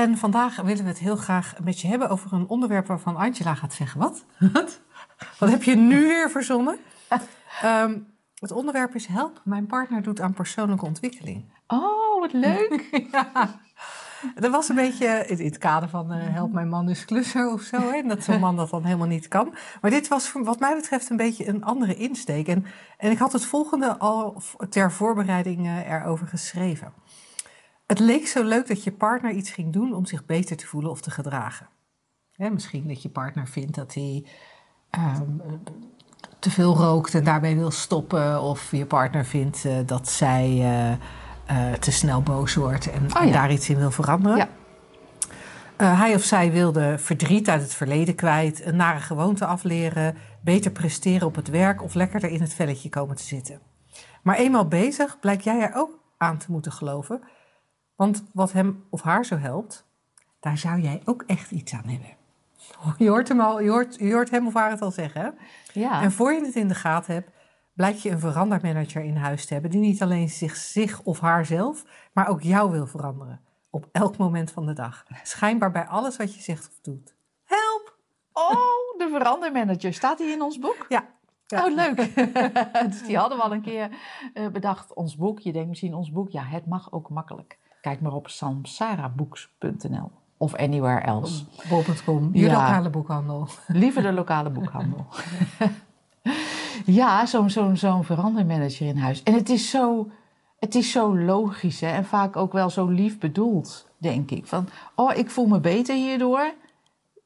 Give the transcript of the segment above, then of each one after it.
En vandaag willen we het heel graag met je hebben over een onderwerp waarvan Angela gaat zeggen: Wat? Wat? Wat heb je nu weer verzonnen? Ehm, het onderwerp is help. Mijn partner doet aan persoonlijke ontwikkeling. Oh, wat leuk. ja. Dat was een beetje in het kader van eh, help mijn man is klusser of zo. Hè? Dat zo'n man dat dan helemaal niet kan. Maar dit was wat mij betreft een beetje een andere insteek. En, en ik had het volgende al ter voorbereiding uh, erover geschreven. Het leek zo leuk dat je partner iets ging doen om zich beter te voelen of te gedragen. Hè, misschien dat je partner vindt dat hij um, te veel rookt en daarbij wil stoppen. Of je partner vindt uh, dat zij uh, uh, te snel boos wordt en, Oh, ja. daar iets in wil veranderen. Ja. Hij of zij wilde verdriet uit het verleden kwijt, een nare gewoonte afleren, beter presteren op het werk of lekkerder in het velletje komen te zitten. Maar eenmaal bezig blijkt jij er ook aan te moeten geloven, want wat hem of haar zo helpt, daar zou jij ook echt iets aan hebben. Je hoort hem, al, je hoort, je hoort hem of haar het al zeggen. Ja. En voor je het in de gaten hebt, blijkt je een verandermanager in huis te hebben die niet alleen zich, zich of haarzelf, maar ook jou wil veranderen. Op elk moment van de dag. Schijnbaar bij alles wat je zegt of doet. Help! Oh, de verandermanager. Staat die in ons boek? Ja. ja. Oh, leuk. dus die hadden we al een keer uh, bedacht. Ons boek. Je denkt misschien ons boek. Ja, het mag ook makkelijk. Kijk maar op samsarabooks.nl of anywhere else. Bol.com, je Ja. lokale boekhandel. Liever de lokale boekhandel. ja, zo'n zo'n zo'n verandermanager in huis. En het is zo, het is zo logisch hè? en vaak ook wel zo lief bedoeld, denk ik. Van, oh, ik voel me beter hierdoor.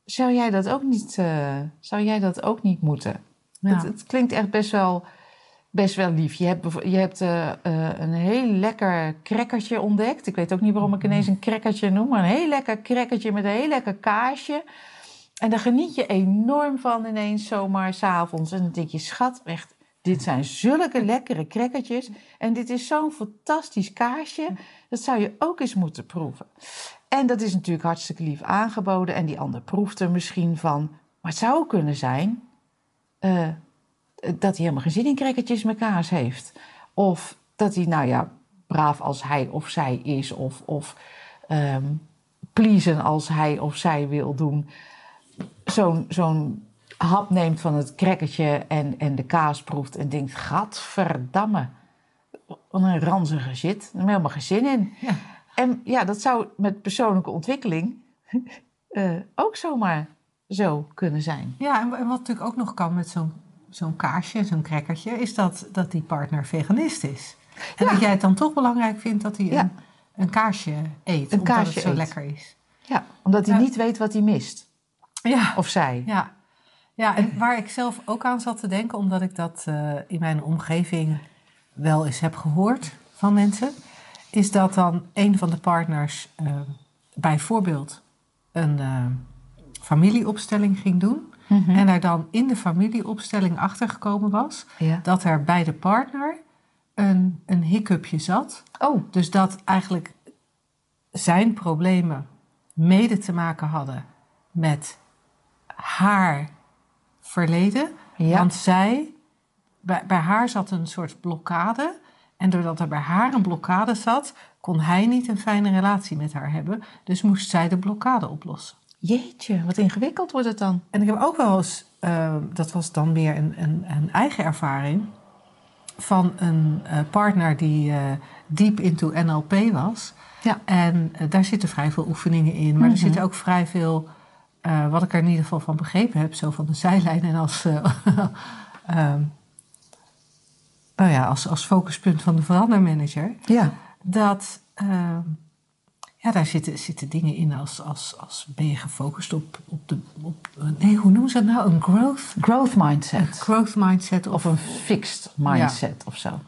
Zou jij dat ook niet, eh, zou jij dat ook niet moeten? Ja. Het, het klinkt echt best wel, best wel lief. Je hebt, je hebt eh, eh, een heel lekker crackertje ontdekt. Ik weet ook niet waarom ik ineens een crackertje noem, maar een heel lekker crackertje met een heel lekker kaasje. En daar geniet je enorm van ineens zomaar s'avonds. En dan denk je, schat, echt, dit zijn zulke lekkere crackertjes. En dit is zo'n fantastisch kaasje. Dat zou je ook eens moeten proeven. En dat is natuurlijk hartstikke lief aangeboden. En die ander proeft er misschien van. Maar het zou kunnen zijn eh, dat hij helemaal geen zin in crackertjes met kaas heeft. Of dat hij, nou ja, braaf als hij of zij is. Of, of ehm, pleasen als hij of zij wil doen zo'n zo'n hap neemt van het crackertje en, en de kaas proeft en denkt: Gadverdamme, wat een ranzige shit. Daar heb ik helemaal geen zin in. Ja. En ja, dat zou met persoonlijke ontwikkeling eh, ook zomaar zo kunnen zijn. Ja, en wat natuurlijk ook nog kan met zo'n zo'n kaasje, zo'n crackertje, is dat, dat die partner veganist is. En Ja. dat jij het dan toch belangrijk vindt dat hij Ja. een, een kaasje eet, Een omdat het zo eet. lekker is. Ja, omdat hij Ja. niet weet wat hij mist. Ja. Of zij. Ja. ja, en waar ik zelf ook aan zat te denken, omdat ik dat eh, in mijn omgeving wel eens heb gehoord van mensen, is dat dan een van de partners eh, bijvoorbeeld een eh, familieopstelling ging doen. Mhm. En er dan in de familieopstelling achtergekomen was Ja. dat er bij de partner een, een hiccupje zat. Oh, Dus dat eigenlijk zijn problemen mede te maken hadden met haar verleden. Ja. Want zij, bij, bij haar zat een soort blokkade. En doordat er bij haar een blokkade zat, kon hij niet een fijne relatie met haar hebben. Dus moest zij de blokkade oplossen. Jeetje, wat ingewikkeld wordt het dan. En ik heb ook wel eens, eh, dat was dan meer een, een, een eigen ervaring, van een eh, partner die eh diep into NLP was. Ja. En eh, daar zitten vrij veel oefeningen in, maar er Mhm. zitten ook vrij veel, wat ik er in ieder geval van begrepen heb, zo van de zijlijn en als, eh, ehm, nou ja, als, als focuspunt van de verandermanager Ja. dat ehm, ja, daar zitten, zitten dingen in als, als, als ben je gefocust op, op de. Op, nee, hoe noemen ze dat nou? Een growth, Growth mindset. growth mindset. Of, Of een fixed mindset of zo.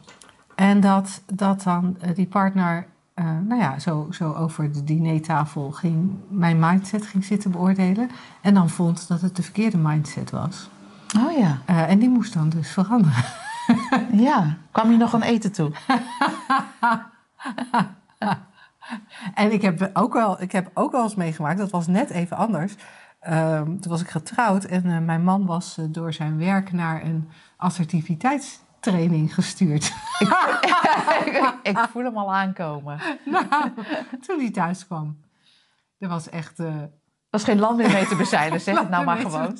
en dat, dat dan eh, die partner eh, nou ja, zo, zo over de dinertafel ging, mijn mindset ging zitten beoordelen. En dan vond dat het de verkeerde mindset was. Oh ja. Eh, en die moest dan dus veranderen. Ja. Kwam je nog aan eten toe? En ik heb ook wel, ik heb ook wel eens meegemaakt, dat was net even anders. Ehm, toen was ik getrouwd en eh, mijn man was eh, door zijn werk naar een assertiviteitstraining gestuurd. ik voel hem al aankomen. nou, toen hij thuis kwam. Er was echt. Er was geen land meer mee te bezeilen. Zeg het nou maar gewoon.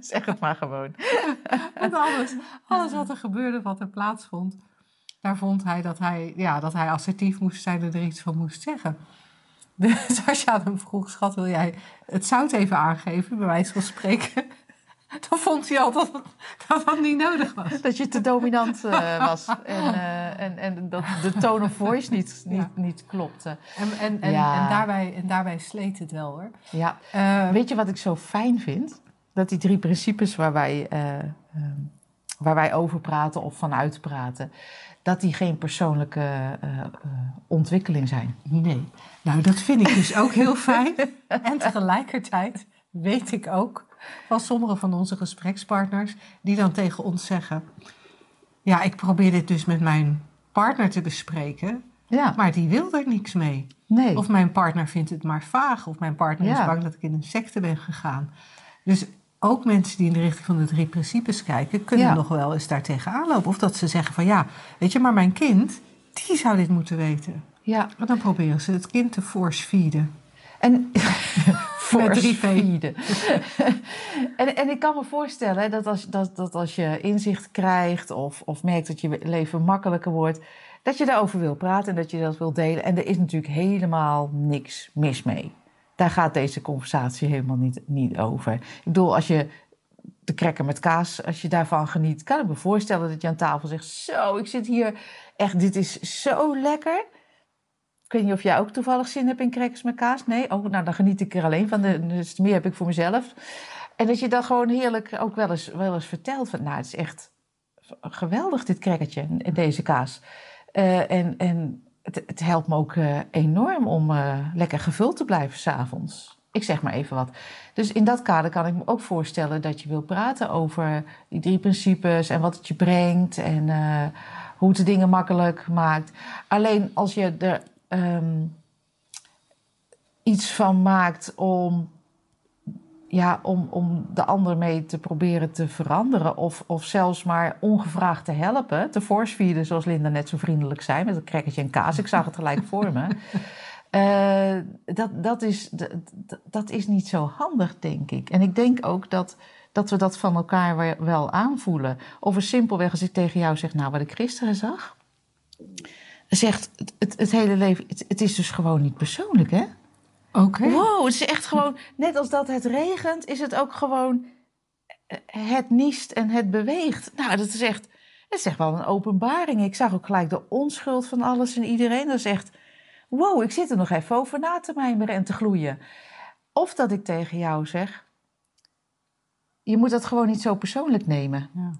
Zeg het maar gewoon. En alles, alles wat er gebeurde, wat er plaatsvond, daar vond hij dat hij, ja, dat hij assertief moest zijn en er iets van moest zeggen. Dus als je aan hem vroeg, schat, wil jij het zout even aangeven, bij wijze van spreken, dan vond hij al dat het- dat dat niet nodig was. Dat je te dominant eh, was. En, eh, en, en dat de tone of voice niet, niet, Ja. niet klopte. En, en, en, Ja. en, daarbij, en daarbij sleet het wel hoor. Ja. Eh, Weet je wat ik zo fijn vind? Dat die drie principes waar wij, eh, ehm, waar wij over praten of vanuit praten, dat die geen persoonlijke eh, eh, ontwikkeling zijn. Nee. Nou, dat vind ik dus ook heel fijn. En tegelijkertijd weet ik ook van sommige van onze gesprekspartners die dan tegen ons zeggen: Ja, ik probeer dit dus met mijn partner te bespreken, Ja, maar die wil er niks mee. nee. Of mijn partner vindt het maar vaag, of mijn partner is bang dat ik in een secte ben gegaan. Dus ook mensen die in de richting van de drie principes kijken, kunnen Ja. nog wel eens daar tegenaan lopen. Of dat ze zeggen van ja, weet je, maar mijn kind, die zou dit moeten weten. ja. Maar dan proberen ze het kind te force feeden. En V. feeden. en, en ik kan me voorstellen hè, dat als, dat, dat als je inzicht krijgt of, of merkt dat je leven makkelijker wordt, dat je daarover wil praten en dat je dat wil delen. En er is natuurlijk helemaal niks mis mee. Daar gaat deze conversatie helemaal niet, niet over. Ik bedoel, als je de cracker met kaas, als je daarvan geniet, kan ik me voorstellen dat je aan tafel zegt: Zo, ik zit hier echt, dit is zo lekker. Ik weet niet of jij ook toevallig zin hebt in crackers met kaas. Nee? Oh, nou, dan geniet ik er alleen van. Dus meer heb ik voor mezelf. En dat je dan gewoon heerlijk ook wel eens, wel eens vertelt van... Nou, het is echt geweldig dit crackertje en deze kaas. Eh, en en het, helpt me ook eh, enorm om eh, lekker gevuld te blijven s'avonds. Ik zeg maar even wat. Dus in dat kader kan ik me ook voorstellen dat je wil praten over die drie principes... en wat het je brengt en eh, hoe het de dingen makkelijk maakt. Alleen als je er ehm, iets van maakt om, ja, om, om de ander mee te proberen te veranderen. Of, of zelfs maar ongevraagd te helpen. Te force zoals Linda net zo vriendelijk zei. Met een crackertje en kaas. Ik zag het gelijk voor me. Eh, dat, dat, is, dat, dat is niet zo handig, denk ik. En ik denk ook dat, dat we dat van elkaar we- wel aanvoelen. Of er simpelweg als ik tegen jou zeg, nou wat ik gisteren zag. Zegt het, het, het hele leven, het, het is dus gewoon niet persoonlijk, hè? Oké. Wow, het is echt gewoon, net als dat het regent, is het ook gewoon, eh, het niest en het beweegt. Nou, dat is echt, dat is echt wel een openbaring. Ik zag ook gelijk de onschuld van alles en iedereen. Dat is echt, wow, ik zit er nog even over na te mijmeren en te gloeien. Of dat ik tegen jou zeg, je moet dat gewoon niet zo persoonlijk nemen. Ja.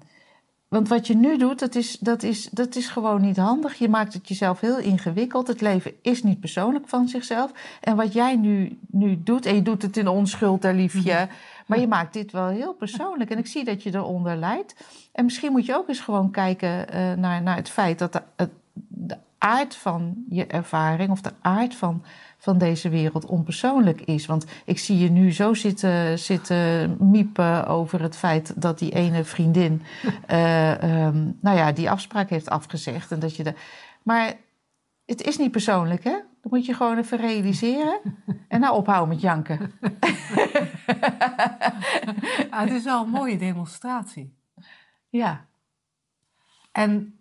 Want wat je nu doet, dat is, dat, is, dat is gewoon niet handig. Je maakt het jezelf heel ingewikkeld. Het leven is niet persoonlijk van zichzelf. En wat jij nu, nu doet, en je doet het in onschuld, daar liefje. Maar je maakt dit wel heel persoonlijk. En ik zie dat je eronder lijdt. En misschien moet je ook eens gewoon kijken eh, naar, naar het feit dat de, het- de aard van je ervaring of de aard van, van deze wereld onpersoonlijk is. Want ik zie je nu zo zitten, zitten miepen over het feit dat die ene vriendin eh, ehm, nou ja, die afspraak heeft afgezegd. En dat je de... Maar het is niet persoonlijk, hè? Dat moet je gewoon even realiseren. En nou ophouden met janken. Ah, het is wel een mooie demonstratie. Ja. En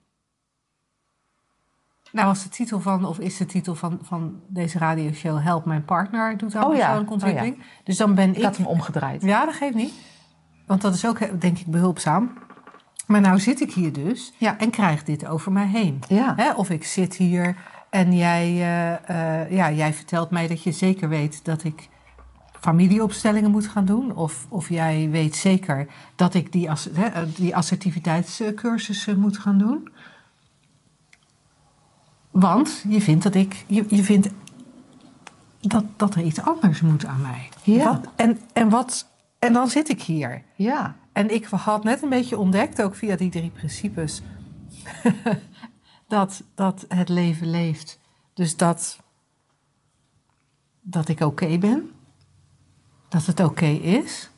nou was de titel van, of is de titel van, van deze radioshow Help Mijn Partner doet aan Oh ja, persoonlijke oh ja. ontwikkeling. Dus dan ben ik... Ik had hem omgedraaid. Ja, dat geeft niet. Want dat is ook, denk ik, behulpzaam. Maar nou zit ik hier dus Ja. en krijg dit over mij heen. Ja. Hè, of ik zit hier en jij, eh, eh, ja, jij vertelt mij dat je zeker weet dat ik familieopstellingen moet gaan doen. Of, of jij weet zeker dat ik die, hè, eh, die assertiviteitscursussen moet gaan doen. Want je vindt dat ik. Je, je vindt dat, dat er iets anders moet aan mij. Ja. Wat- en, en, wat, en dan zit ik hier. Ja. En ik had net een beetje ontdekt, ook via die drie principes, dat, dat het leven leeft. Dus dat, dat ik oké ben. Dat het oké is.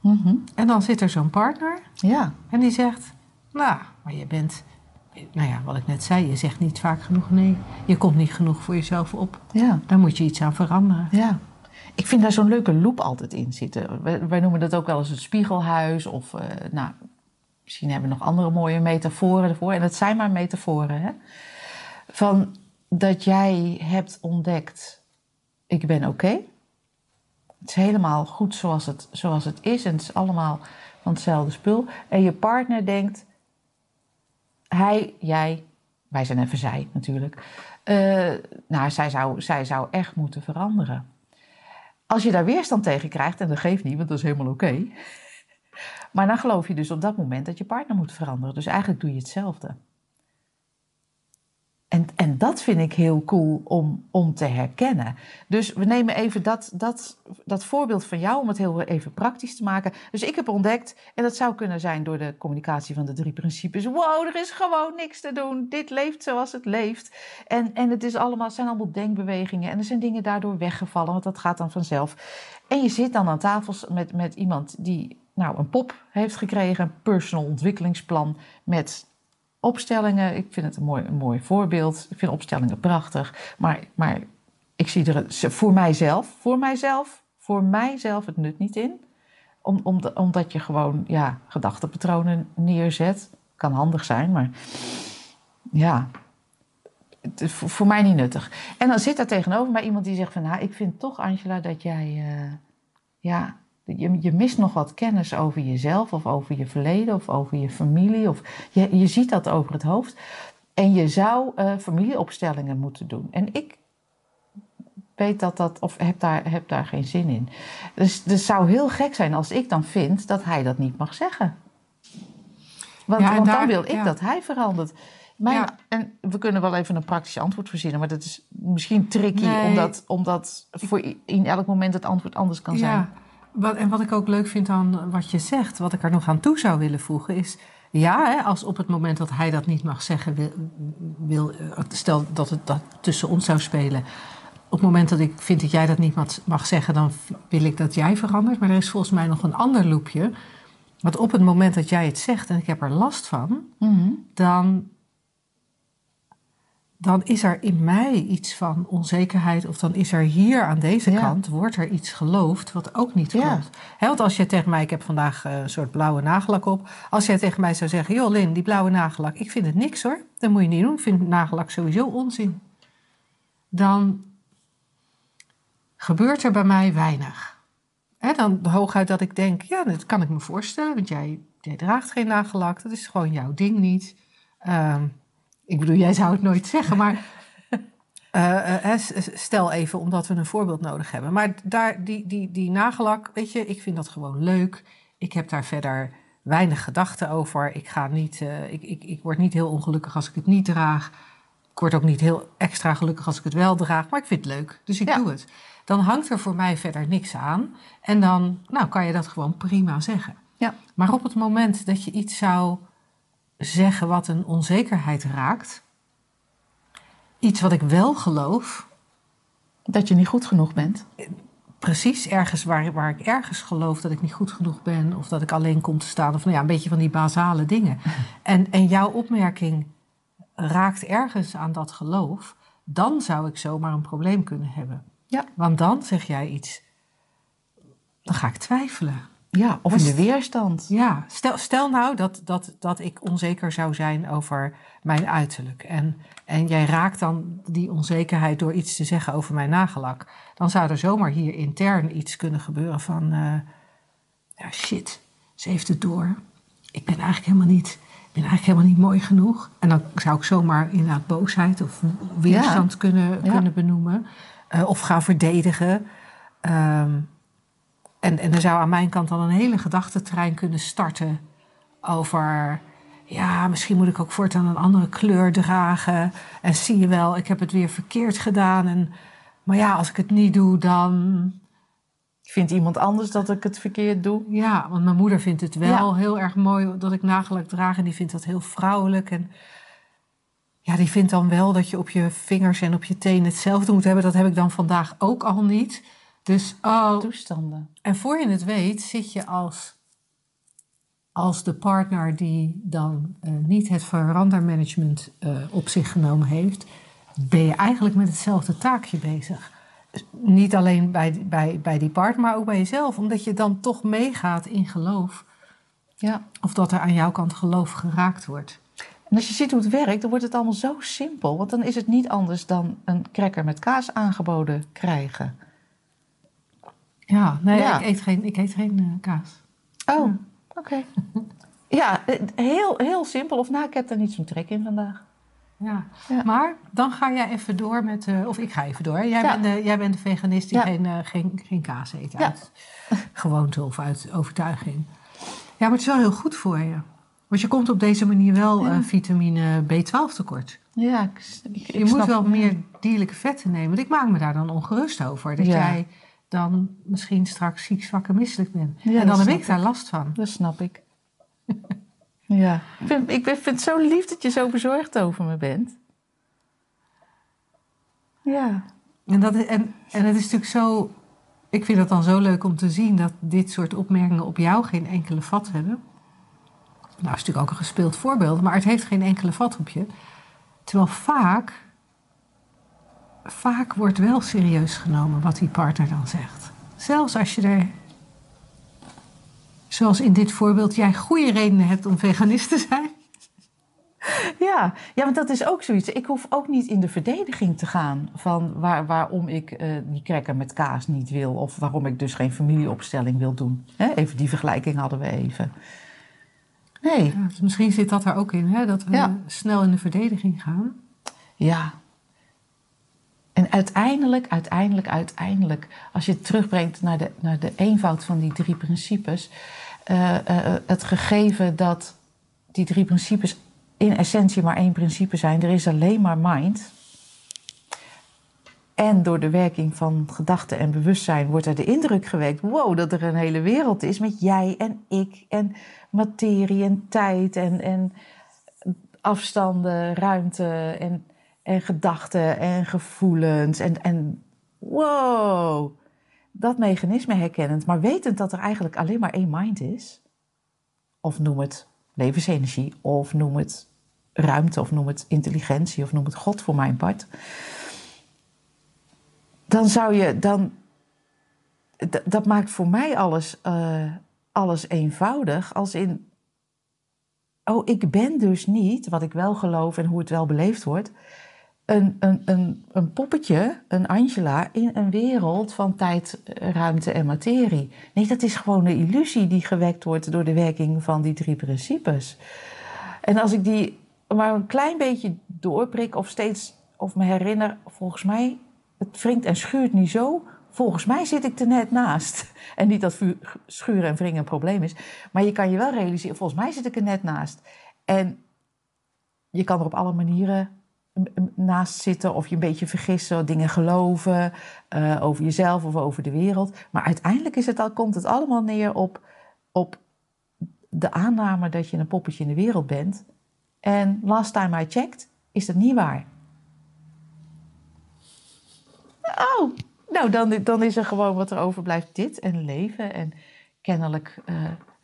Mhm. En dan zit er zo'n partner Ja. en die zegt, nou, maar je bent, nou ja, wat ik net zei, je zegt niet vaak genoeg nee. Je komt niet genoeg voor jezelf op. Ja. Daar moet je iets aan veranderen. Ja. Ik vind daar zo'n leuke loop altijd in zitten. Wij, wij noemen dat ook wel eens het spiegelhuis. Of, eh, nou, misschien hebben we nog andere mooie metaforen ervoor. En het zijn maar metaforen, hè. Van dat jij hebt ontdekt, ik ben oké. Het is helemaal goed zoals het, zoals het is. En het is allemaal van hetzelfde spul. En je partner denkt, hij, jij, wij zijn even zij natuurlijk. Eh, nou, zij zou, zij zou echt moeten veranderen. Als je daar weerstand tegen krijgt, en dat geeft niet, want dat is helemaal oké. Maar dan geloof je dus op dat moment dat je partner moet veranderen. Dus eigenlijk doe je hetzelfde. En, en dat vind ik heel cool om, om te herkennen. Dus we nemen even dat, dat, dat voorbeeld van jou om het heel even praktisch te maken. Dus ik heb ontdekt, en dat zou kunnen zijn door de communicatie van de drie principes. Wow, er is gewoon niks te doen. Dit leeft zoals het leeft. En, en het is allemaal, zijn allemaal denkbewegingen. En er zijn dingen daardoor weggevallen, want dat gaat dan vanzelf. En je zit dan aan tafel met, met iemand die nou, een pop heeft gekregen, een personal ontwikkelingsplan met opstellingen. Ik vind het een mooi, mooi voorbeeld. Ik vind opstellingen prachtig. Maar, maar ik zie er voor mijzelf, voor mijzelf, voor mijzelf het nut niet in. Om, om, omdat je gewoon ja, gedachtepatronen neerzet. Kan handig zijn, maar ja, het is voor, voor mij niet nuttig. En dan zit daar tegenover mij iemand die zegt van... Nou, ik vind toch, Angela, dat jij... eh, ja, je, je mist nog wat kennis over jezelf... of over je verleden of over je familie. Of je, je ziet dat over het hoofd. En je zou eh, familieopstellingen moeten doen. En ik weet dat dat... of heb daar, heb daar geen zin in. Dus het zou heel gek zijn als ik dan vind... dat hij dat niet mag zeggen. Want, Ja, dan wil ik ja. dat hij verandert. Ja. En we kunnen wel even een praktisch antwoord verzinnen, maar dat is misschien tricky, Nee. omdat, omdat voor in elk moment het antwoord anders kan zijn. Wat, en wat ik ook leuk vind aan wat je zegt, wat ik er nog aan toe zou willen voegen, is ja, hè, als op het moment dat hij dat niet mag zeggen, wil, wil, stel dat het dat tussen ons zou spelen. Op het moment dat ik vind dat jij dat niet mag, zeggen, dan wil ik dat jij verandert. Maar er is volgens mij nog een ander loopje. Want op het moment dat jij het zegt en ik heb er last van, Mhm. dan, dan is er in mij iets van onzekerheid. Of dan is er hier aan deze Ja. kant, wordt er iets geloofd wat ook niet Ja. klopt. Want als jij tegen mij, ik heb vandaag eh, een soort blauwe nagellak op. Als jij tegen mij zou zeggen, joh Lin, die blauwe nagellak, ik vind het niks hoor. Dat moet je niet doen, ik vind nagellak sowieso onzin. Dan gebeurt er bij mij weinig. Hè, dan hooguit dat ik denk, ja, dat kan ik me voorstellen, want jij, jij draagt geen nagellak, dat is gewoon jouw ding niet. Ehm, ik bedoel, jij zou het nooit zeggen, maar eh, eh, s- stel even omdat we een voorbeeld nodig hebben. Maar daar, die, die, die nagellak, weet je, ik vind dat gewoon leuk. Ik heb daar verder weinig gedachten over. Ik, ga niet, eh, ik, ik, ik word niet heel ongelukkig als ik het niet draag. Ik word ook niet heel extra gelukkig als ik het wel draag, maar ik vind het leuk, dus ik Ja. doe het. Dan hangt er voor mij verder niks aan. En dan nou, kan je dat gewoon prima zeggen. Ja. Maar op het moment dat je iets zou zeggen wat een onzekerheid raakt, iets wat ik wel geloof, Dat je niet goed genoeg bent. precies ergens waar, waar ik ergens geloof dat ik niet goed genoeg ben, of dat ik alleen kom te staan, of nou ja, een beetje van die basale dingen. En, en jouw opmerking raakt ergens aan dat geloof, dan zou ik zomaar een probleem kunnen hebben. Ja. Want dan zeg jij iets, dan ga ik twijfelen. Ja, of in de weerstand. Ja, stel, stel nou dat, dat, dat ik onzeker zou zijn over mijn uiterlijk. En, en jij raakt dan die onzekerheid door iets te zeggen over mijn nagellak. Dan zou er zomaar hier intern iets kunnen gebeuren van... eh, ja, shit, ze heeft het door. Ik ben eigenlijk helemaal niet, ik ben eigenlijk helemaal niet mooi genoeg. En dan zou ik zomaar inderdaad boosheid of weerstand kunnen, Ja. kunnen benoemen. Eh, of gaan verdedigen. Ehm, en, en er zou aan mijn kant dan een hele gedachtentrein kunnen starten over... ja, misschien moet ik ook voortaan een andere kleur dragen. En zie je wel, ik heb het weer verkeerd gedaan. En, maar ja, als ik het niet doe, dan. Vindt iemand anders dat ik het verkeerd doe? Ja, want mijn moeder vindt het wel heel erg mooi dat ik nagellak draag. En die vindt dat heel vrouwelijk. En ja, die vindt dan wel dat je op je vingers en op je tenen hetzelfde moet hebben. Dat heb ik dan vandaag ook al niet. Dus, oh. Toestanden. En voor je het weet, zit je als, als de partner die dan eh, niet het verandermanagement uh, op zich genomen heeft, ben je eigenlijk met hetzelfde taakje bezig. Dus niet alleen bij, bij, bij die partner, maar ook bij jezelf, omdat je dan toch meegaat in geloof. Ja. Of dat er aan jouw kant geloof geraakt wordt. En als je ziet hoe het werkt, dan wordt het allemaal zo simpel. Want dan is het niet anders dan een cracker met kaas aangeboden krijgen. Ja, nee, Ja. Ik, eet geen, ik eet geen eh, kaas. Oh, oké. Ja, eh, heel, heel simpel. Of nou, ik heb daar niet zo'n trek in vandaag. Ja. Ja. Maar dan ga jij even door met, eh, of ik ga even door. Jij, Ja. bent, de, jij bent de veganist die Ja. geen, geen, geen kaas eet Ja. uit gewoonte of uit overtuiging. Ja, maar het is wel heel goed voor je. Want je komt op deze manier wel Ja. vitamine B12 tekort. Ja, ik, ik, Je moet wel meer dierlijke vetten nemen. Want ik maak me daar dan ongerust over. Dat Ja. jij dan misschien straks ziek, zwak en misselijk bent. Ja, en dan heb ik daar last van. Dat snap ik. ja. Ik vind, ik vind het zo lief dat je zo bezorgd over me bent. Ja. En, dat, en, en het is natuurlijk zo. Ik vind het dan zo leuk om te zien dat dit soort opmerkingen op jou geen enkele vat hebben. Nou, is natuurlijk ook een gespeeld voorbeeld, maar het heeft geen enkele vat op je. Terwijl vaak. Vaak wordt wel serieus genomen wat die partner dan zegt. Zelfs als je er. Zoals in dit voorbeeld, jij goede redenen hebt om veganist te zijn. Ja. ja, want dat is ook zoiets. Ik hoef ook niet in de verdediging te gaan van waar, waarom ik eh, die cracker met kaas niet wil. Of waarom ik dus geen familieopstelling wil doen. Hè, even die vergelijking hadden we even. Nee. Ja, dus misschien zit dat er ook in, hè? dat we Ja. snel in de verdediging gaan. Ja. En uiteindelijk, uiteindelijk, uiteindelijk, als je het terugbrengt naar de, naar de eenvoud van die drie principes, eh, eh, het gegeven dat die drie principes in essentie maar één principe zijn, er is alleen maar mind. En door de werking van gedachten en bewustzijn wordt er de indruk gewekt: wow, dat er een hele wereld is met jij en ik en materie en tijd en, en afstanden, ruimte en, en gedachten en gevoelens. En, en wow, dat mechanisme herkennend, maar wetend dat er eigenlijk alleen maar één mind is. Of noem het levensenergie, of noem het ruimte, of noem het intelligentie, of noem het God voor mijn part. Dan zou je, dan, dat maakt voor mij alles, eh, alles eenvoudig. Als in, oh, ik ben dus niet, wat ik wel geloof en hoe het wel beleefd wordt, een, een, een, een poppetje, een Angela, in een wereld van tijd, eh, ruimte en materie. Nee, dat is gewoon een illusie die gewekt wordt door de werking van die drie principes. En als ik die maar een klein beetje doorprik of steeds of me herinner, volgens mij, het wringt en schuurt niet zo. Volgens mij zit ik er net naast. En niet dat schuren en wringen een probleem is. Maar je kan je wel realiseren, volgens mij zit ik er net naast. En je kan er op alle manieren naast zitten of je een beetje vergissen, dingen geloven eh, over jezelf of over de wereld. Maar uiteindelijk is het al, komt het allemaal neer op, op de aanname dat je een poppetje in de wereld bent. En last time I checked, is dat niet waar. Oh, nou dan, dan is er gewoon wat er overblijft dit en leven en kennelijk eh,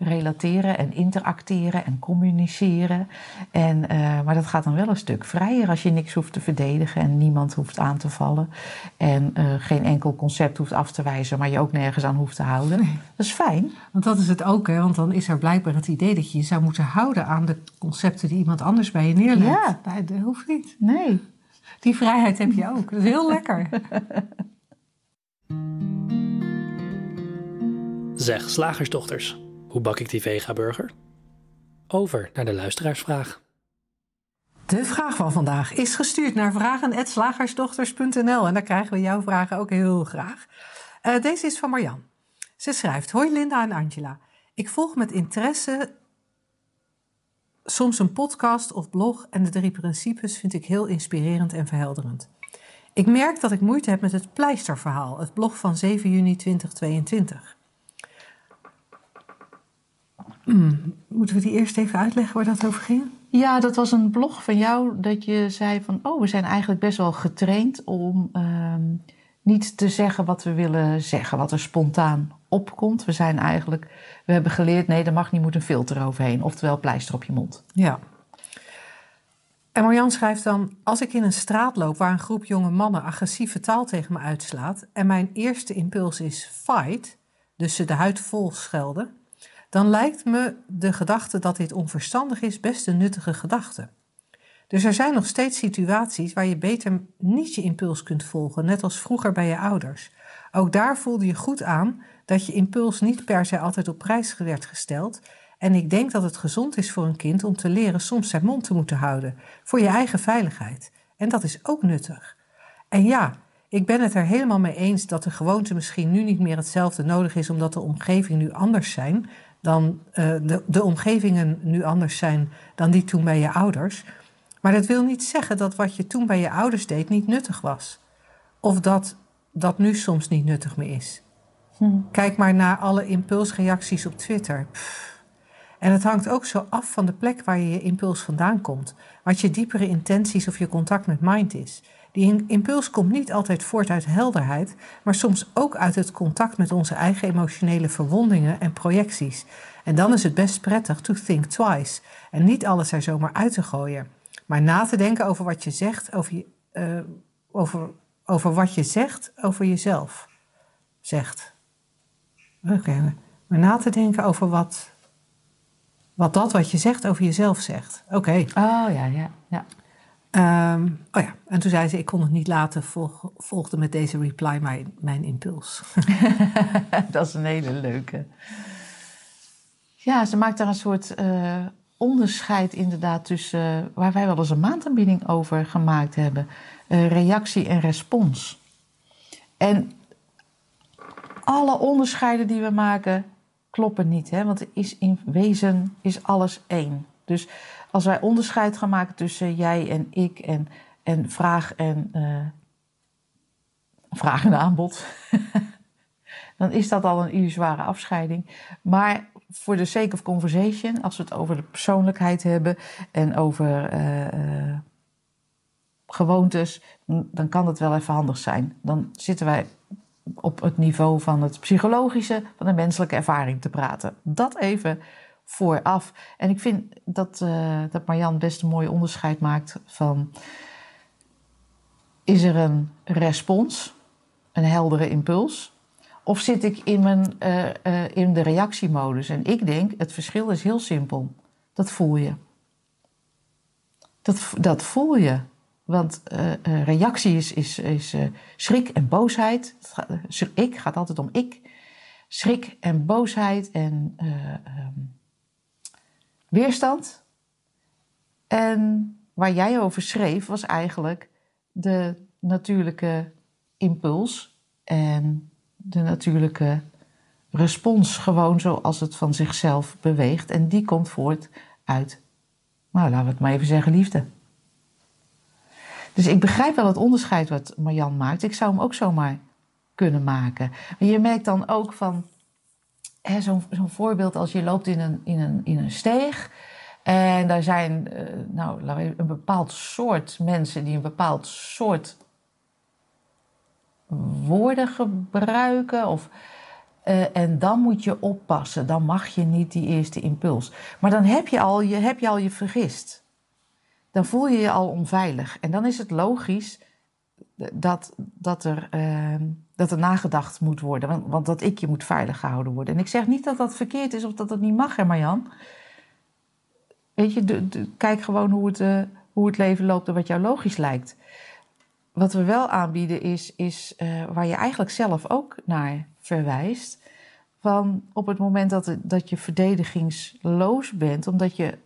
relateren en interacteren en communiceren. En, eh, maar dat gaat dan wel een stuk vrijer als je niks hoeft te verdedigen en niemand hoeft aan te vallen. En eh, geen enkel concept hoeft af te wijzen, maar je ook nergens aan hoeft te houden. Dat is fijn. Want dat is het ook, hè? want dan is er blijkbaar het idee dat je je zou moeten houden aan de concepten die iemand anders bij je neerlegt. Ja. Nee, dat hoeft niet. Nee. Die vrijheid heb je ook. Dat is heel lekker. Zeg, slagersdochters, hoe bak ik die vega-burger? Over naar de luisteraarsvraag. De vraag van vandaag is gestuurd naar vragen.slagersdochters.nl en daar krijgen we jouw vragen ook heel graag. Eh, deze is van Marjan. Ze schrijft: Hoi Linda en Angela. Ik volg met interesse soms een podcast of blog en de drie principes vind ik heel inspirerend en verhelderend. Ik merk dat ik moeite heb met het pleisterverhaal, het blog van 7 juni 2022. Hmm, moeten we die eerst even uitleggen waar dat over ging? Ja, dat was een blog van jou dat je zei van... oh, we zijn eigenlijk best wel getraind om ehm, niet te zeggen wat we willen zeggen... wat er spontaan opkomt. We zijn eigenlijk... we hebben geleerd, nee, er mag niet moet een filter overheen. Oftewel pleister op je mond. Ja. En Marjan schrijft dan: Als ik in een straat loop waar een groep jonge mannen agressieve taal tegen me uitslaat en mijn eerste impuls is fight, dus ze de huid vol schelden, dan lijkt me de gedachte dat dit onverstandig is best een nuttige gedachte. Dus er zijn nog steeds situaties waar je beter niet je impuls kunt volgen, net als vroeger bij je ouders. Ook daar voelde je goed aan dat je impuls niet per se altijd op prijs werd gesteld en ik denk dat het gezond is voor een kind om te leren soms zijn mond te moeten houden, voor je eigen veiligheid. En dat is ook nuttig. En ja, ik ben het er helemaal mee eens dat de gewoonte misschien nu niet meer hetzelfde nodig is, omdat de omgeving nu anders zijn dan uh, de, de omgevingen nu anders zijn dan die toen bij je ouders. Maar dat wil niet zeggen dat wat je toen bij je ouders deed niet nuttig was. Of dat dat nu soms niet nuttig meer is. Hm. Kijk maar naar alle impulsreacties op Twitter. Pff. En het hangt ook zo af van de plek waar je je impuls vandaan komt. Wat je diepere intenties of je contact met mind is. Die impuls komt niet altijd voort uit helderheid, maar soms ook uit het contact met onze eigen emotionele verwondingen en projecties. En dan is het best prettig to think twice en niet alles er zomaar uit te gooien, maar na te denken over wat je zegt, over, je, uh, over, over wat je zegt over jezelf. Zegt. Oké, maar na te denken over wat wat dat wat je zegt over jezelf zegt. Oké. Oh ja, ja, ja. Um, oh ja, en toen zei ze: Ik kon het niet laten, volg, volgde met deze reply mijn, mijn impuls. dat is een hele leuke. Ja, ze maakt daar een soort uh, onderscheid inderdaad tussen, waar wij wel eens een maandaanbieding over gemaakt hebben: uh, reactie en respons. En alle onderscheiden die we maken, kloppen niet. Hè? Want is in wezen is alles één. Dus als wij onderscheid gaan maken tussen jij en ik en, en vraag en, uh, vraag en aanbod, dan is dat al een illusoire afscheiding. Maar voor de sake of conversation, als we het over de persoonlijkheid hebben en over uh, uh, gewoontes, dan kan het wel even handig zijn. Dan zitten wij op het niveau van het psychologische, van de menselijke ervaring te praten. Dat even vooraf. En ik vind dat, uh, dat Marjan best een mooi onderscheid maakt van... Is er een respons, een heldere impuls? Of zit ik in, mijn, uh, uh, in de reactiemodus? En ik denk, het verschil is heel simpel. Dat voel je. Dat, dat voel je. Want reactie is, is, is schrik en boosheid. ik gaat altijd om ik. Schrik en boosheid en um, weerstand. En waar jij over schreef was eigenlijk de natuurlijke impuls en de natuurlijke respons, gewoon zoals het van zichzelf beweegt. En die komt voort uit, nou laten we het maar even zeggen, liefde. Dus ik begrijp wel het onderscheid wat Marjan maakt. Ik zou hem ook zomaar kunnen maken. Maar je merkt dan ook van zo'n zo voorbeeld als je loopt in een, in een, in een steeg. En daar zijn uh, nou, een bepaald soort mensen die een bepaald soort woorden gebruiken. Of, uh, en dan moet je oppassen. Dan mag je niet die eerste impuls. Maar dan heb je al je, heb je, al je vergist dan voel je je al onveilig. En dan is het logisch dat, dat, er, uh, dat er nagedacht moet worden. Want, want, dat ikje moet veilig gehouden worden. En ik zeg niet dat dat verkeerd is of dat dat niet mag, hè Marjan. Weet je, kijk gewoon hoe het, uh, hoe het leven loopt en wat jou logisch lijkt. Wat we wel aanbieden is, is uh, waar je eigenlijk zelf ook naar verwijst. Van op het moment dat, dat je verdedigingsloos bent, omdat je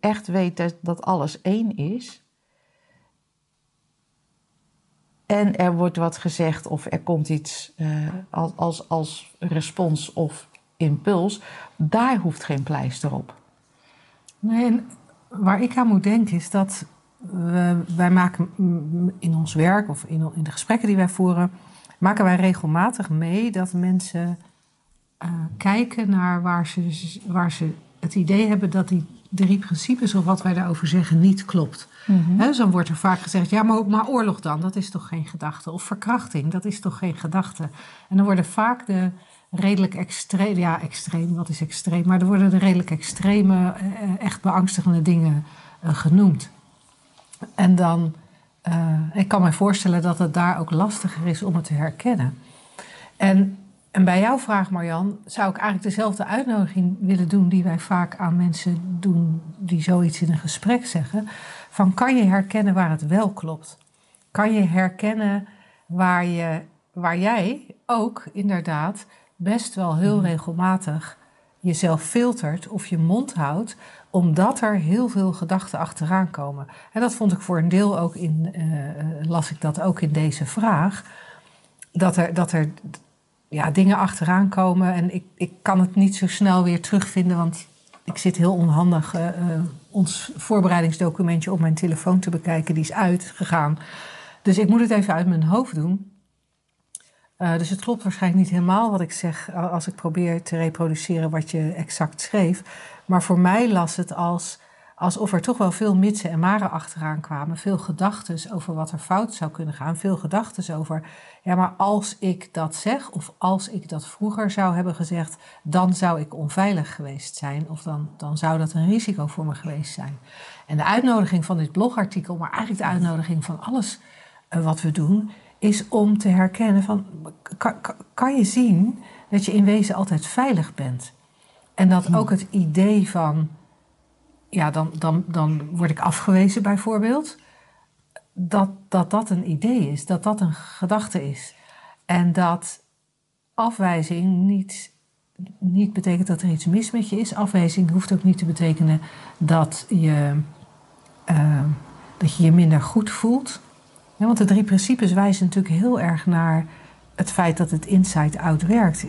echt weet dat alles één is. En er wordt wat gezegd of er komt iets uh, als, als, als respons of impuls. Daar hoeft geen pleister op. Nee, waar ik aan moet denken is dat we, wij maken in ons werk of in, in de gesprekken die wij voeren, maken wij regelmatig mee dat mensen uh, kijken naar waar ze, waar ze het idee hebben dat die drie principes of wat wij daarover zeggen niet klopt. Mm dan wordt er vaak gezegd, ja, maar, maar oorlog dan, dat is toch geen gedachte? Of verkrachting, dat is toch geen gedachte? En dan worden vaak de redelijk extreem, ja, extreem, wat is extreem? Maar er worden de redelijk extreme, eh, echt beangstigende dingen uh, genoemd. En dan, uh, ik kan me voorstellen dat het daar ook lastiger is om het te herkennen. En, en bij jouw vraag, Marjan, zou ik eigenlijk dezelfde uitnodiging willen doen die wij vaak aan mensen doen die zoiets in een gesprek zeggen. Van kan je herkennen waar het wel klopt? Kan je herkennen waar, je, waar jij ook inderdaad best wel heel mhm. regelmatig jezelf filtert of je mond houdt, omdat er heel veel gedachten achteraan komen. En dat vond ik voor een deel ook in, uh, las ik dat ook in deze vraag, dat er, dat er ja, dingen achteraan komen en ik, ik kan het niet zo snel weer terugvinden, want ik zit heel onhandig uh, ons voorbereidingsdocumentje op mijn telefoon te bekijken, die is uitgegaan. Dus ik moet het even uit mijn hoofd doen. Uh, dus het klopt waarschijnlijk niet helemaal wat ik zeg als ik probeer te reproduceren wat je exact schreef. Maar voor mij las het als, alsof er toch wel veel mitsen en maren achteraan kwamen. Veel gedachten over wat er fout zou kunnen gaan. Veel gedachten over, ja, maar als ik dat zeg of als ik dat vroeger zou hebben gezegd, dan zou ik onveilig geweest zijn. Of dan, dan zou dat een risico voor me geweest zijn. En de uitnodiging van dit blogartikel, maar eigenlijk de uitnodiging van alles uh, wat we doen is om te herkennen van, kan, kan je zien dat je in wezen altijd veilig bent? En dat ook het idee van, ja, dan, dan, dan word ik afgewezen bijvoorbeeld, dat, dat dat een idee is, dat dat een gedachte is. En dat afwijzing niet, niet betekent dat er iets mis met je is. Afwijzing hoeft ook niet te betekenen dat je, uh, dat je je minder goed voelt. Want de drie principes wijzen natuurlijk heel erg naar het feit dat het inside-out werkt.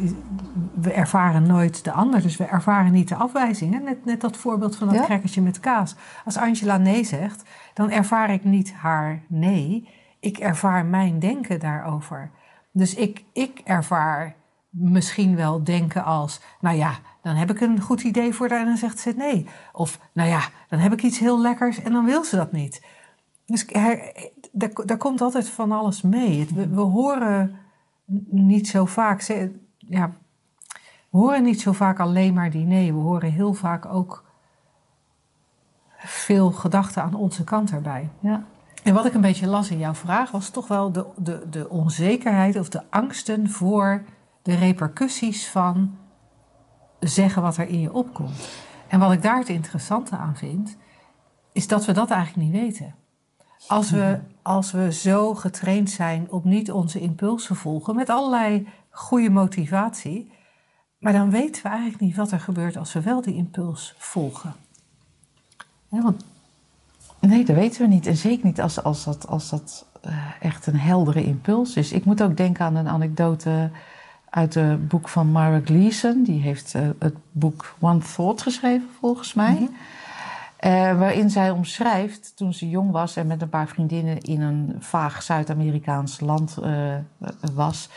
We ervaren nooit de ander, dus we ervaren niet de afwijzing. Net, net dat voorbeeld van dat ja? crackertje met kaas. Als Angela nee zegt, dan ervaar ik niet haar nee. Ik ervaar mijn denken daarover. Dus ik, ik ervaar misschien wel denken als... nou ja, dan heb ik een goed idee voor haar en dan zegt ze nee. Of nou ja, dan heb ik iets heel lekkers en dan wil ze dat niet. Dus daar, daar komt altijd van alles mee. We, we horen niet zo vaak. Ja, we horen niet zo vaak alleen maar die nee. We horen heel vaak ook veel gedachten aan onze kant erbij. Ja. En wat ik een beetje las in jouw vraag was toch wel de, de, de onzekerheid of de angsten voor de repercussies van zeggen wat er in je opkomt. En wat ik daar het interessante aan vind, is dat we dat eigenlijk niet weten. Als we, als we zo getraind zijn op niet onze impulsen volgen, met allerlei goede motivatie, maar dan weten we eigenlijk niet wat er gebeurt als we wel die impuls volgen. Nee, dat weten we niet. En zeker niet als, als dat, als dat uh, echt een heldere impuls is. Ik moet ook denken aan een anekdote uit het boek van Mara Gleason. Die heeft uh, het boek One Thought geschreven, volgens mij. -hmm. Uh, waarin zij omschrijft toen ze jong was en met een paar vriendinnen in een vaag Zuid-Amerikaans land uh, was.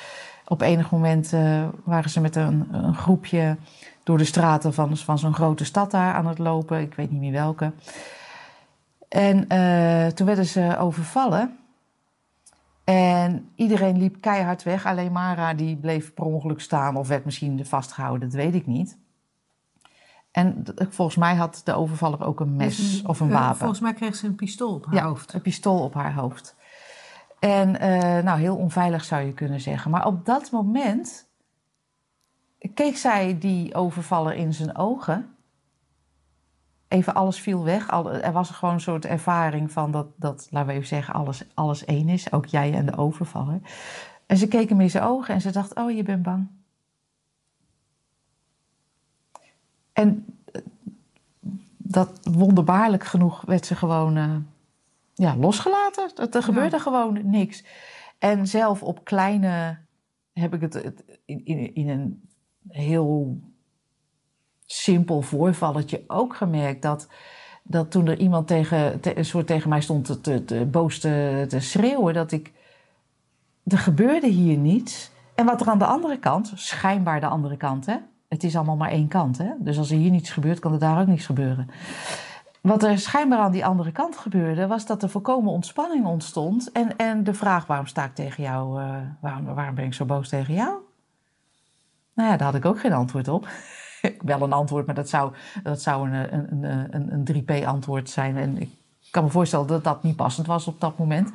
Op enig moment uh, waren ze met een, een, groepje door de straten van, van zo'n grote stad daar aan het lopen. Ik weet niet meer welke. En toen werden ze overvallen. En iedereen liep keihard weg. Alleen Mara die bleef per ongeluk staan of werd misschien vastgehouden, dat weet ik niet. En volgens mij had de overvaller ook een mes of een eh, wapen. Volgens mij kreeg ze een pistool op haar ja, hoofd. Een pistool op haar hoofd. En uh, nou, heel onveilig zou je kunnen zeggen. Maar op dat moment keek zij die overvaller in zijn ogen. Even alles viel weg. Er was gewoon een soort ervaring van dat, dat laten we even zeggen, alles, alles één is. Ook jij en de overvaller. En ze keek hem in zijn ogen en ze dacht, oh, je bent bang. En eh, dat wonderbaarlijk genoeg werd ze gewoon uh, ja, losgelaten. Er, er gebeurde ja. gewoon niks. En zelf op kleine heb ik het, het in, in, in een heel simpel voorvalletje ook gemerkt dat dat toen er iemand tegen, te- een soort tegen mij stond te, te, te- boos te, te schreeuwen, dat ik. Er gebeurde hier niets. En wat er aan de andere kant, schijnbaar de andere kant, hè? Het is allemaal maar één kant, hè? Dus als er hier niets gebeurt, kan er daar ook niets gebeuren. Wat er schijnbaar aan die andere kant gebeurde, was dat er volkomen ontspanning ontstond. En, en de vraag: waarom sta ik tegen jou? eh, waarom, waarom ben ik zo boos tegen jou? Nou ja, daar had ik ook geen antwoord op. Wel een antwoord, maar dat zou, dat zou een, een, een, een, een 3P-antwoord zijn. En ik kan me voorstellen dat dat niet passend was op dat moment.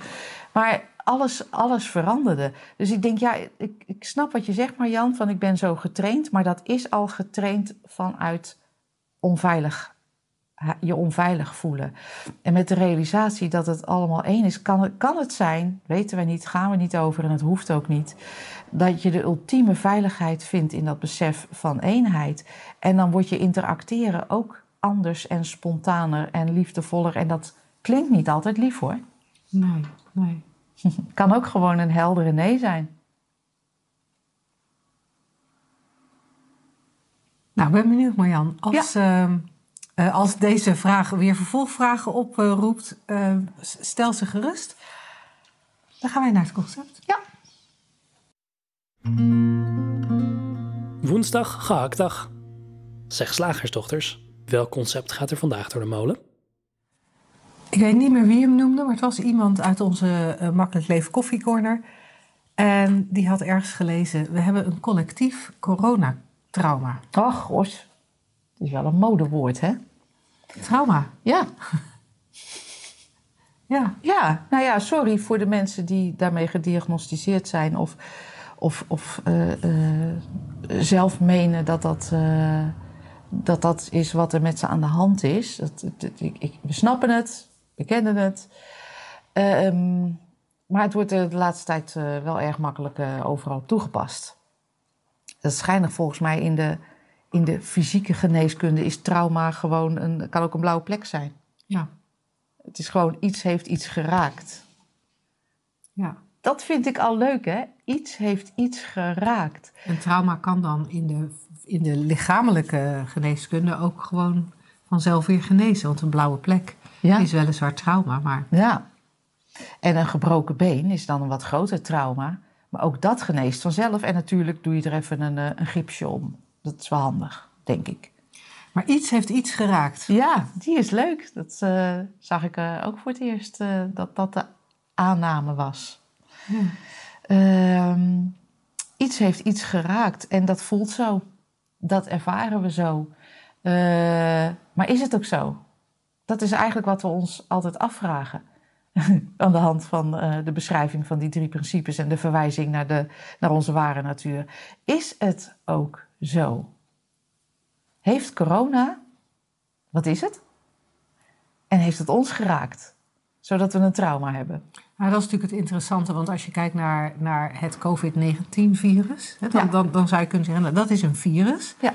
Maar alles, alles veranderde. Dus ik denk, ja, ik, ik snap wat je zegt, Marjan, van ik ben zo getraind. Maar dat is al getraind vanuit onveilig, je onveilig voelen. En met de realisatie dat het allemaal één is, kan kan het zijn, weten we niet, gaan we niet over en het hoeft ook niet, dat je de ultieme veiligheid vindt in dat besef van eenheid. En dan wordt je interacteren ook anders en spontaner en liefdevoller. En dat klinkt niet altijd lief hoor. Nee, nee. Kan ook gewoon een heldere nee zijn. Nou, ik ben benieuwd Marjan. Als, ehm, eh, als deze vraag weer vervolgvragen oproept, eh, s- stel ze gerust. Dan gaan wij naar het concept. Ja. Woensdag, gehaktdag. Zeg slagersdochters, welk concept gaat er vandaag door de molen? Ik weet niet meer wie hem noemde, maar het was iemand uit onze eh, Makkelijk Leven Koffiecorner. En die had ergens gelezen, we hebben een collectief coronatrauma. Och, gos. Het is wel een modewoord, hè? Trauma, Ja. ja. Ja, nou ja, sorry voor de mensen die daarmee gediagnosticeerd zijn of, of, of eh, eh, zelf menen dat dat, dat dat is wat er met ze aan de hand is. Dat, dat- ik, ik- we snappen het, we kennen het. Ehm, maar het wordt eh, de laatste tijd eh, wel erg makkelijk eh, overal toegepast. Dat is schijnig volgens mij in de, in de fysieke geneeskunde is trauma gewoon een, kan ook een blauwe plek zijn. Ja, Het is gewoon iets heeft iets geraakt. ja. Dat vind ik al leuk, hè? Iets heeft iets geraakt. En trauma kan dan in de, in de lichamelijke geneeskunde ook gewoon vanzelf weer genezen. Want een blauwe plek Ja. is weliswaar trauma, maar ja. En een gebroken been is dan een wat groter trauma. Maar ook dat geneest vanzelf. En natuurlijk doe je er even een, eh, een gipsje om. Dat is wel handig, denk ik. Maar iets heeft iets geraakt. Ja, die is leuk. Dat eh, zag ik eh, ook voor het eerst, dat dat de aanname was. Ehm, iets heeft iets geraakt en dat voelt zo. Dat ervaren we zo. Maar is het ook zo? Dat is eigenlijk wat we ons altijd afvragen. Aan de hand van eh, de beschrijving van die drie principes en de verwijzing naar, de, naar onze ware natuur. Is het ook zo? Heeft corona, wat is het? En heeft het ons geraakt? Zodat we een trauma hebben. Nou, dat is natuurlijk het interessante, want als je kijkt naar, naar het COVID-19-virus, hè, dan, Ja. dan, dan zou je kunnen zeggen, nou, dat is een virus. Ja.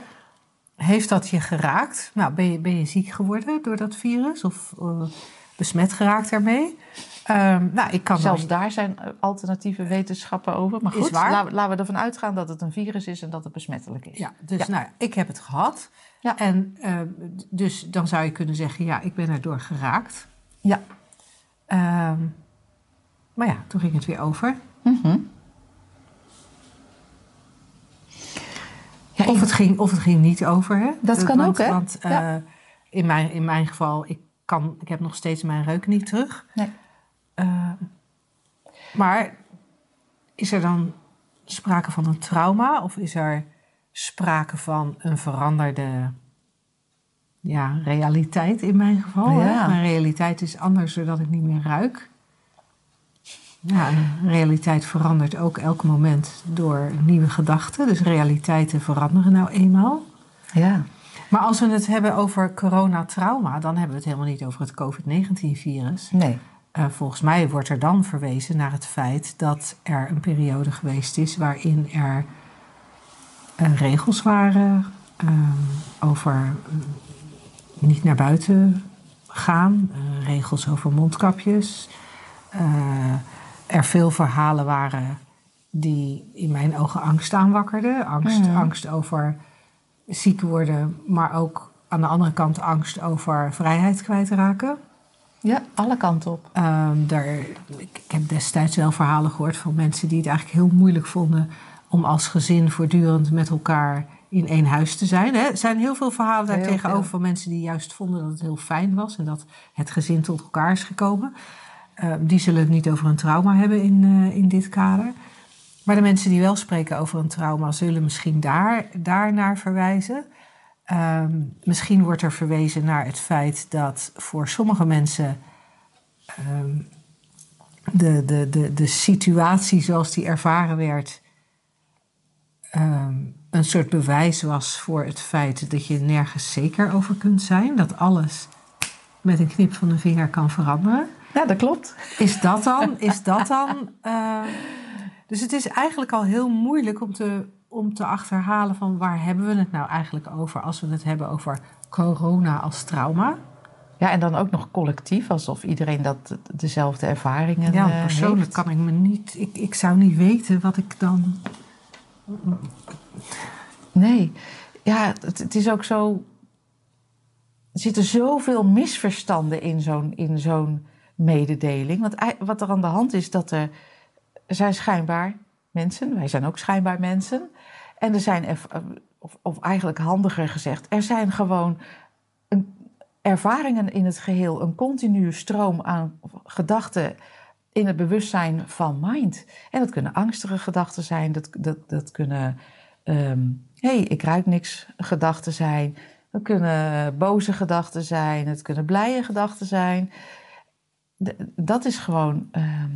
Heeft dat je geraakt? Nou, ben je, ben je ziek geworden door dat virus of eh, besmet geraakt ermee? Ehm, nou, ik kan Zelfs daar zijn alternatieve wetenschappen over. Maar goed, laten, laten we ervan uitgaan dat het een virus is en dat het besmettelijk is. Ja, dus Ja. nou, ik heb het gehad. Ja. En ehm, dus dan zou je kunnen zeggen, ja, ik ben erdoor geraakt. Ja. Ehm, maar ja, toen ging het weer over. Ja, Of het ging, of het ging niet over. Hè? Dat kan want, ook, hè? Want eh, in, mijn, in mijn geval, ik, kan, ik heb nog steeds mijn reuk niet terug. Nee. Eh, maar is er dan sprake van een trauma? Of is er sprake van een veranderde ja, realiteit in mijn geval? hè? Mijn realiteit is anders doordat ik niet meer ruik. Ja, realiteit verandert ook elk moment door nieuwe gedachten. Dus realiteiten veranderen nou eenmaal. ja. Maar als we het hebben over coronatrauma, dan hebben we het helemaal niet over het COVID-19-virus. Nee. Eh, volgens mij wordt er dan verwezen naar het feit dat er een periode geweest is waarin er eh, regels waren ehm, over eh, niet naar buiten gaan, eh, regels over mondkapjes. eh, er veel verhalen waren die in mijn ogen angst aanwakkerden. Angst, Mhm. angst over ziek worden, maar ook aan de andere kant angst over vrijheid kwijtraken. Ja, alle kanten op. Ehm, daar, ik, ik heb destijds wel verhalen gehoord van mensen die het eigenlijk heel moeilijk vonden om als gezin voortdurend met elkaar in één huis te zijn. Hè. Er zijn heel veel verhalen daar Heel tegenover veel. van mensen die juist vonden dat het heel fijn was en dat het gezin tot elkaar is gekomen. Ehm, die zullen het niet over een trauma hebben in, eh, in dit kader. Maar de mensen die wel spreken over een trauma zullen misschien daar, daar naar verwijzen. Ehm, misschien wordt er verwezen naar het feit dat voor sommige mensen ehm, de, de, de, de situatie zoals die ervaren werd een soort bewijs was voor het feit dat je nergens zeker over kunt zijn. Dat alles met een knip van de vinger kan veranderen. Ja, dat klopt. Is dat dan? Is dat dan? eh, dus het is eigenlijk al heel moeilijk om te, om te achterhalen van waar hebben we het nou eigenlijk over als we het hebben over corona als trauma. Ja, en dan ook nog collectief, alsof iedereen dat dezelfde ervaringen ja, eh, persoonlijk heeft. kan ik me niet. Ik, ik zou niet weten wat ik dan. Nee, ja, het, het is ook zo. Er zitten zoveel misverstanden in zo'n, in zo'n mededeling. Want wat er aan de hand is, dat er, er zijn schijnbaar mensen, wij zijn ook schijnbaar mensen. En er zijn, of, of eigenlijk handiger gezegd, er zijn gewoon een, ervaringen in het geheel, een continue stroom aan gedachten in het bewustzijn van mind. En dat kunnen angstige gedachten zijn, dat, dat, dat kunnen ehm hey, ik ruik niks gedachten zijn. Dat kunnen boze gedachten zijn, het kunnen blije gedachten zijn. Dat is gewoon ehm,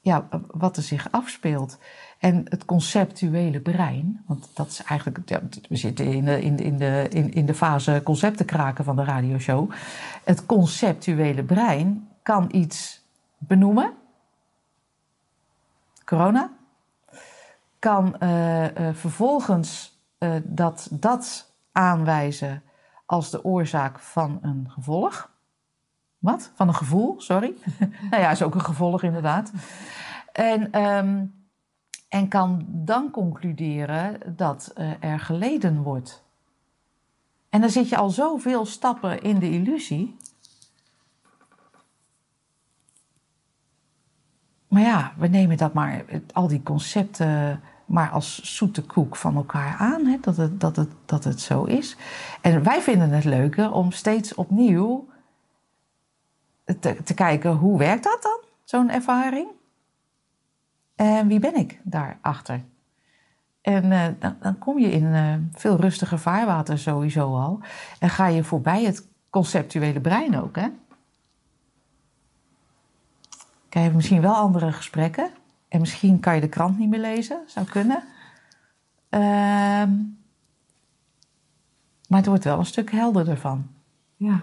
ja, wat er zich afspeelt. En het conceptuele brein, want dat is eigenlijk, we zitten in de, in, de- in, de, in, in de fase concepten kraken van de radioshow. Het conceptuele brein kan iets benoemen. Corona. Kan eh, eh, vervolgens eh, dat, dat aanwijzen als de oorzaak van een gevolg. Wat? Van een gevoel, sorry. nou ja, is ook een gevolg inderdaad. En, ehm, en kan dan concluderen dat eh, er geleden wordt. En dan zit je al zoveel stappen in de illusie. Maar ja, we nemen dat maar, al die concepten, maar als zoete koek van elkaar aan. Hè? Dat, het, dat, het, dat het zo is. En wij vinden het leuker om steeds opnieuw te, te kijken hoe werkt dat dan, zo'n ervaring? En wie ben ik daarachter? En eh, dan, dan kom je in eh, veel rustiger vaarwater sowieso al. En ga je voorbij het conceptuele brein ook, hè? Krijg je misschien wel andere gesprekken. En misschien kan je de krant niet meer lezen, zou kunnen. Ehm, maar het wordt wel een stuk helderder van. Ja.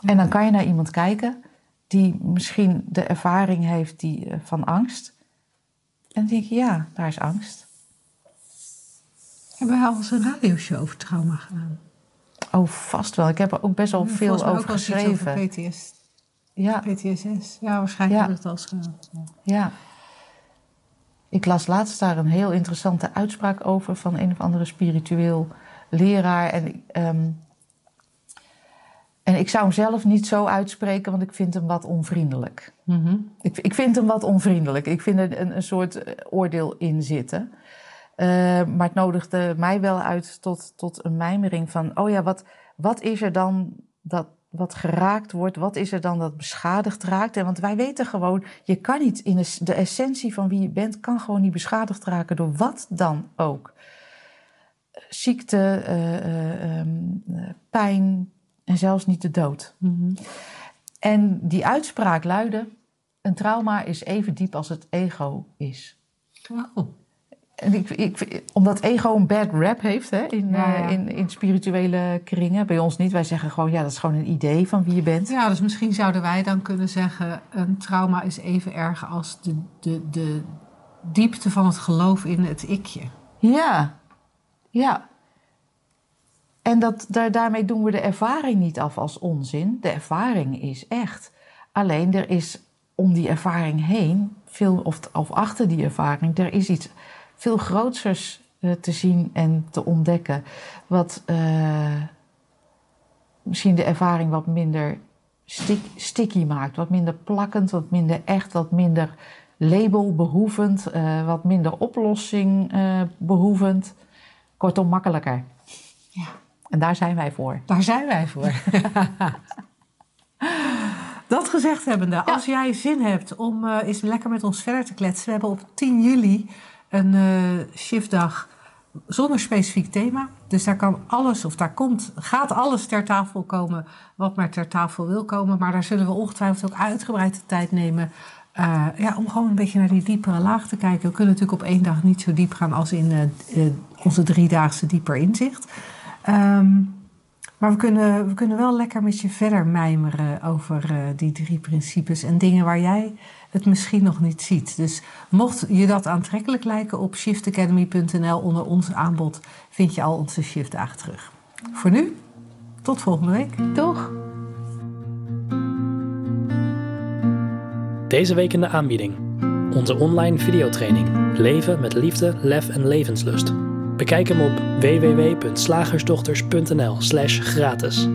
En dan kan je naar iemand kijken die misschien de ervaring heeft die, eh, van angst. En dan denk je, ja, daar is angst. Hebben wij al eens een radioshow over trauma gedaan? Oh, vast wel. Ik heb er ook best wel Ja, veel over ook geschreven. Over PTS, Ja, PTSS. Ja, waarschijnlijk Ja. we het al eens gedaan. Ja. ja. Ik las laatst daar een heel interessante uitspraak over van een of andere spiritueel leraar. En, ehm, en ik zou hem zelf niet zo uitspreken, want ik vind hem wat onvriendelijk. Mhm. Ik, ik vind hem wat onvriendelijk. Ik vind er een, een soort eh, oordeel in zitten. Eh, maar het nodigde mij wel uit tot, tot een mijmering van... oh ja, wat, wat is er dan dat wat geraakt wordt? Wat is er dan dat beschadigd raakt? En want wij weten gewoon, je kan niet... in de, essentie van wie je bent... kan gewoon niet beschadigd raken door wat dan ook. Ziekte, eh, eh, ehm, eh, pijn en zelfs niet de dood. Mhm. En die uitspraak luidde: een trauma is even diep als het ego is. Oh. En ik, ik, omdat ego een bad rap heeft hè, in, Ja, ja. eh, in, in spirituele kringen. Bij ons niet. Wij zeggen gewoon, ja, dat is gewoon een idee van wie je bent. Ja, dus misschien zouden wij dan kunnen zeggen... een trauma is even erg als de, de, de diepte van het geloof in het ikje. Ja, ja. En dat, daar, daarmee doen we de ervaring niet af als onzin. De ervaring is echt. Alleen er is om die ervaring heen, veel, of, of achter die ervaring, er is iets veel grootsers eh, te zien en te ontdekken. Wat eh, misschien de ervaring wat minder stick, sticky maakt. Wat minder plakkend, wat minder echt, wat minder labelbehoevend, uh, wat minder oplossing behoevend. Kortom, makkelijker. Ja. En daar zijn wij voor. Daar zijn wij voor. Dat gezegd hebbende, ja. als jij zin hebt om uh, eens lekker met ons verder te kletsen. We hebben op 10 juli een shiftdag zonder specifiek thema. Dus daar kan alles, of daar komt, gaat alles ter tafel komen wat maar ter tafel wil komen. Maar daar zullen we ongetwijfeld ook uitgebreid de tijd nemen uh, ja, om gewoon een beetje naar die diepere laag te kijken. We kunnen natuurlijk op één dag niet zo diep gaan als in onze driedaagse dieper inzicht. Um, maar we kunnen, we kunnen wel lekker met je verder mijmeren over die drie principes en dingen waar jij het misschien nog niet ziet. Dus mocht je dat aantrekkelijk lijken, op shiftacademy.nl onder ons aanbod vind je al onze shiftdagen terug. Voor nu, tot volgende week. Doeg! Deze week in de aanbieding. Onze online videotraining Leven met liefde, lef en levenslust. Bekijk hem op www.slagersdochters.nl/gratis.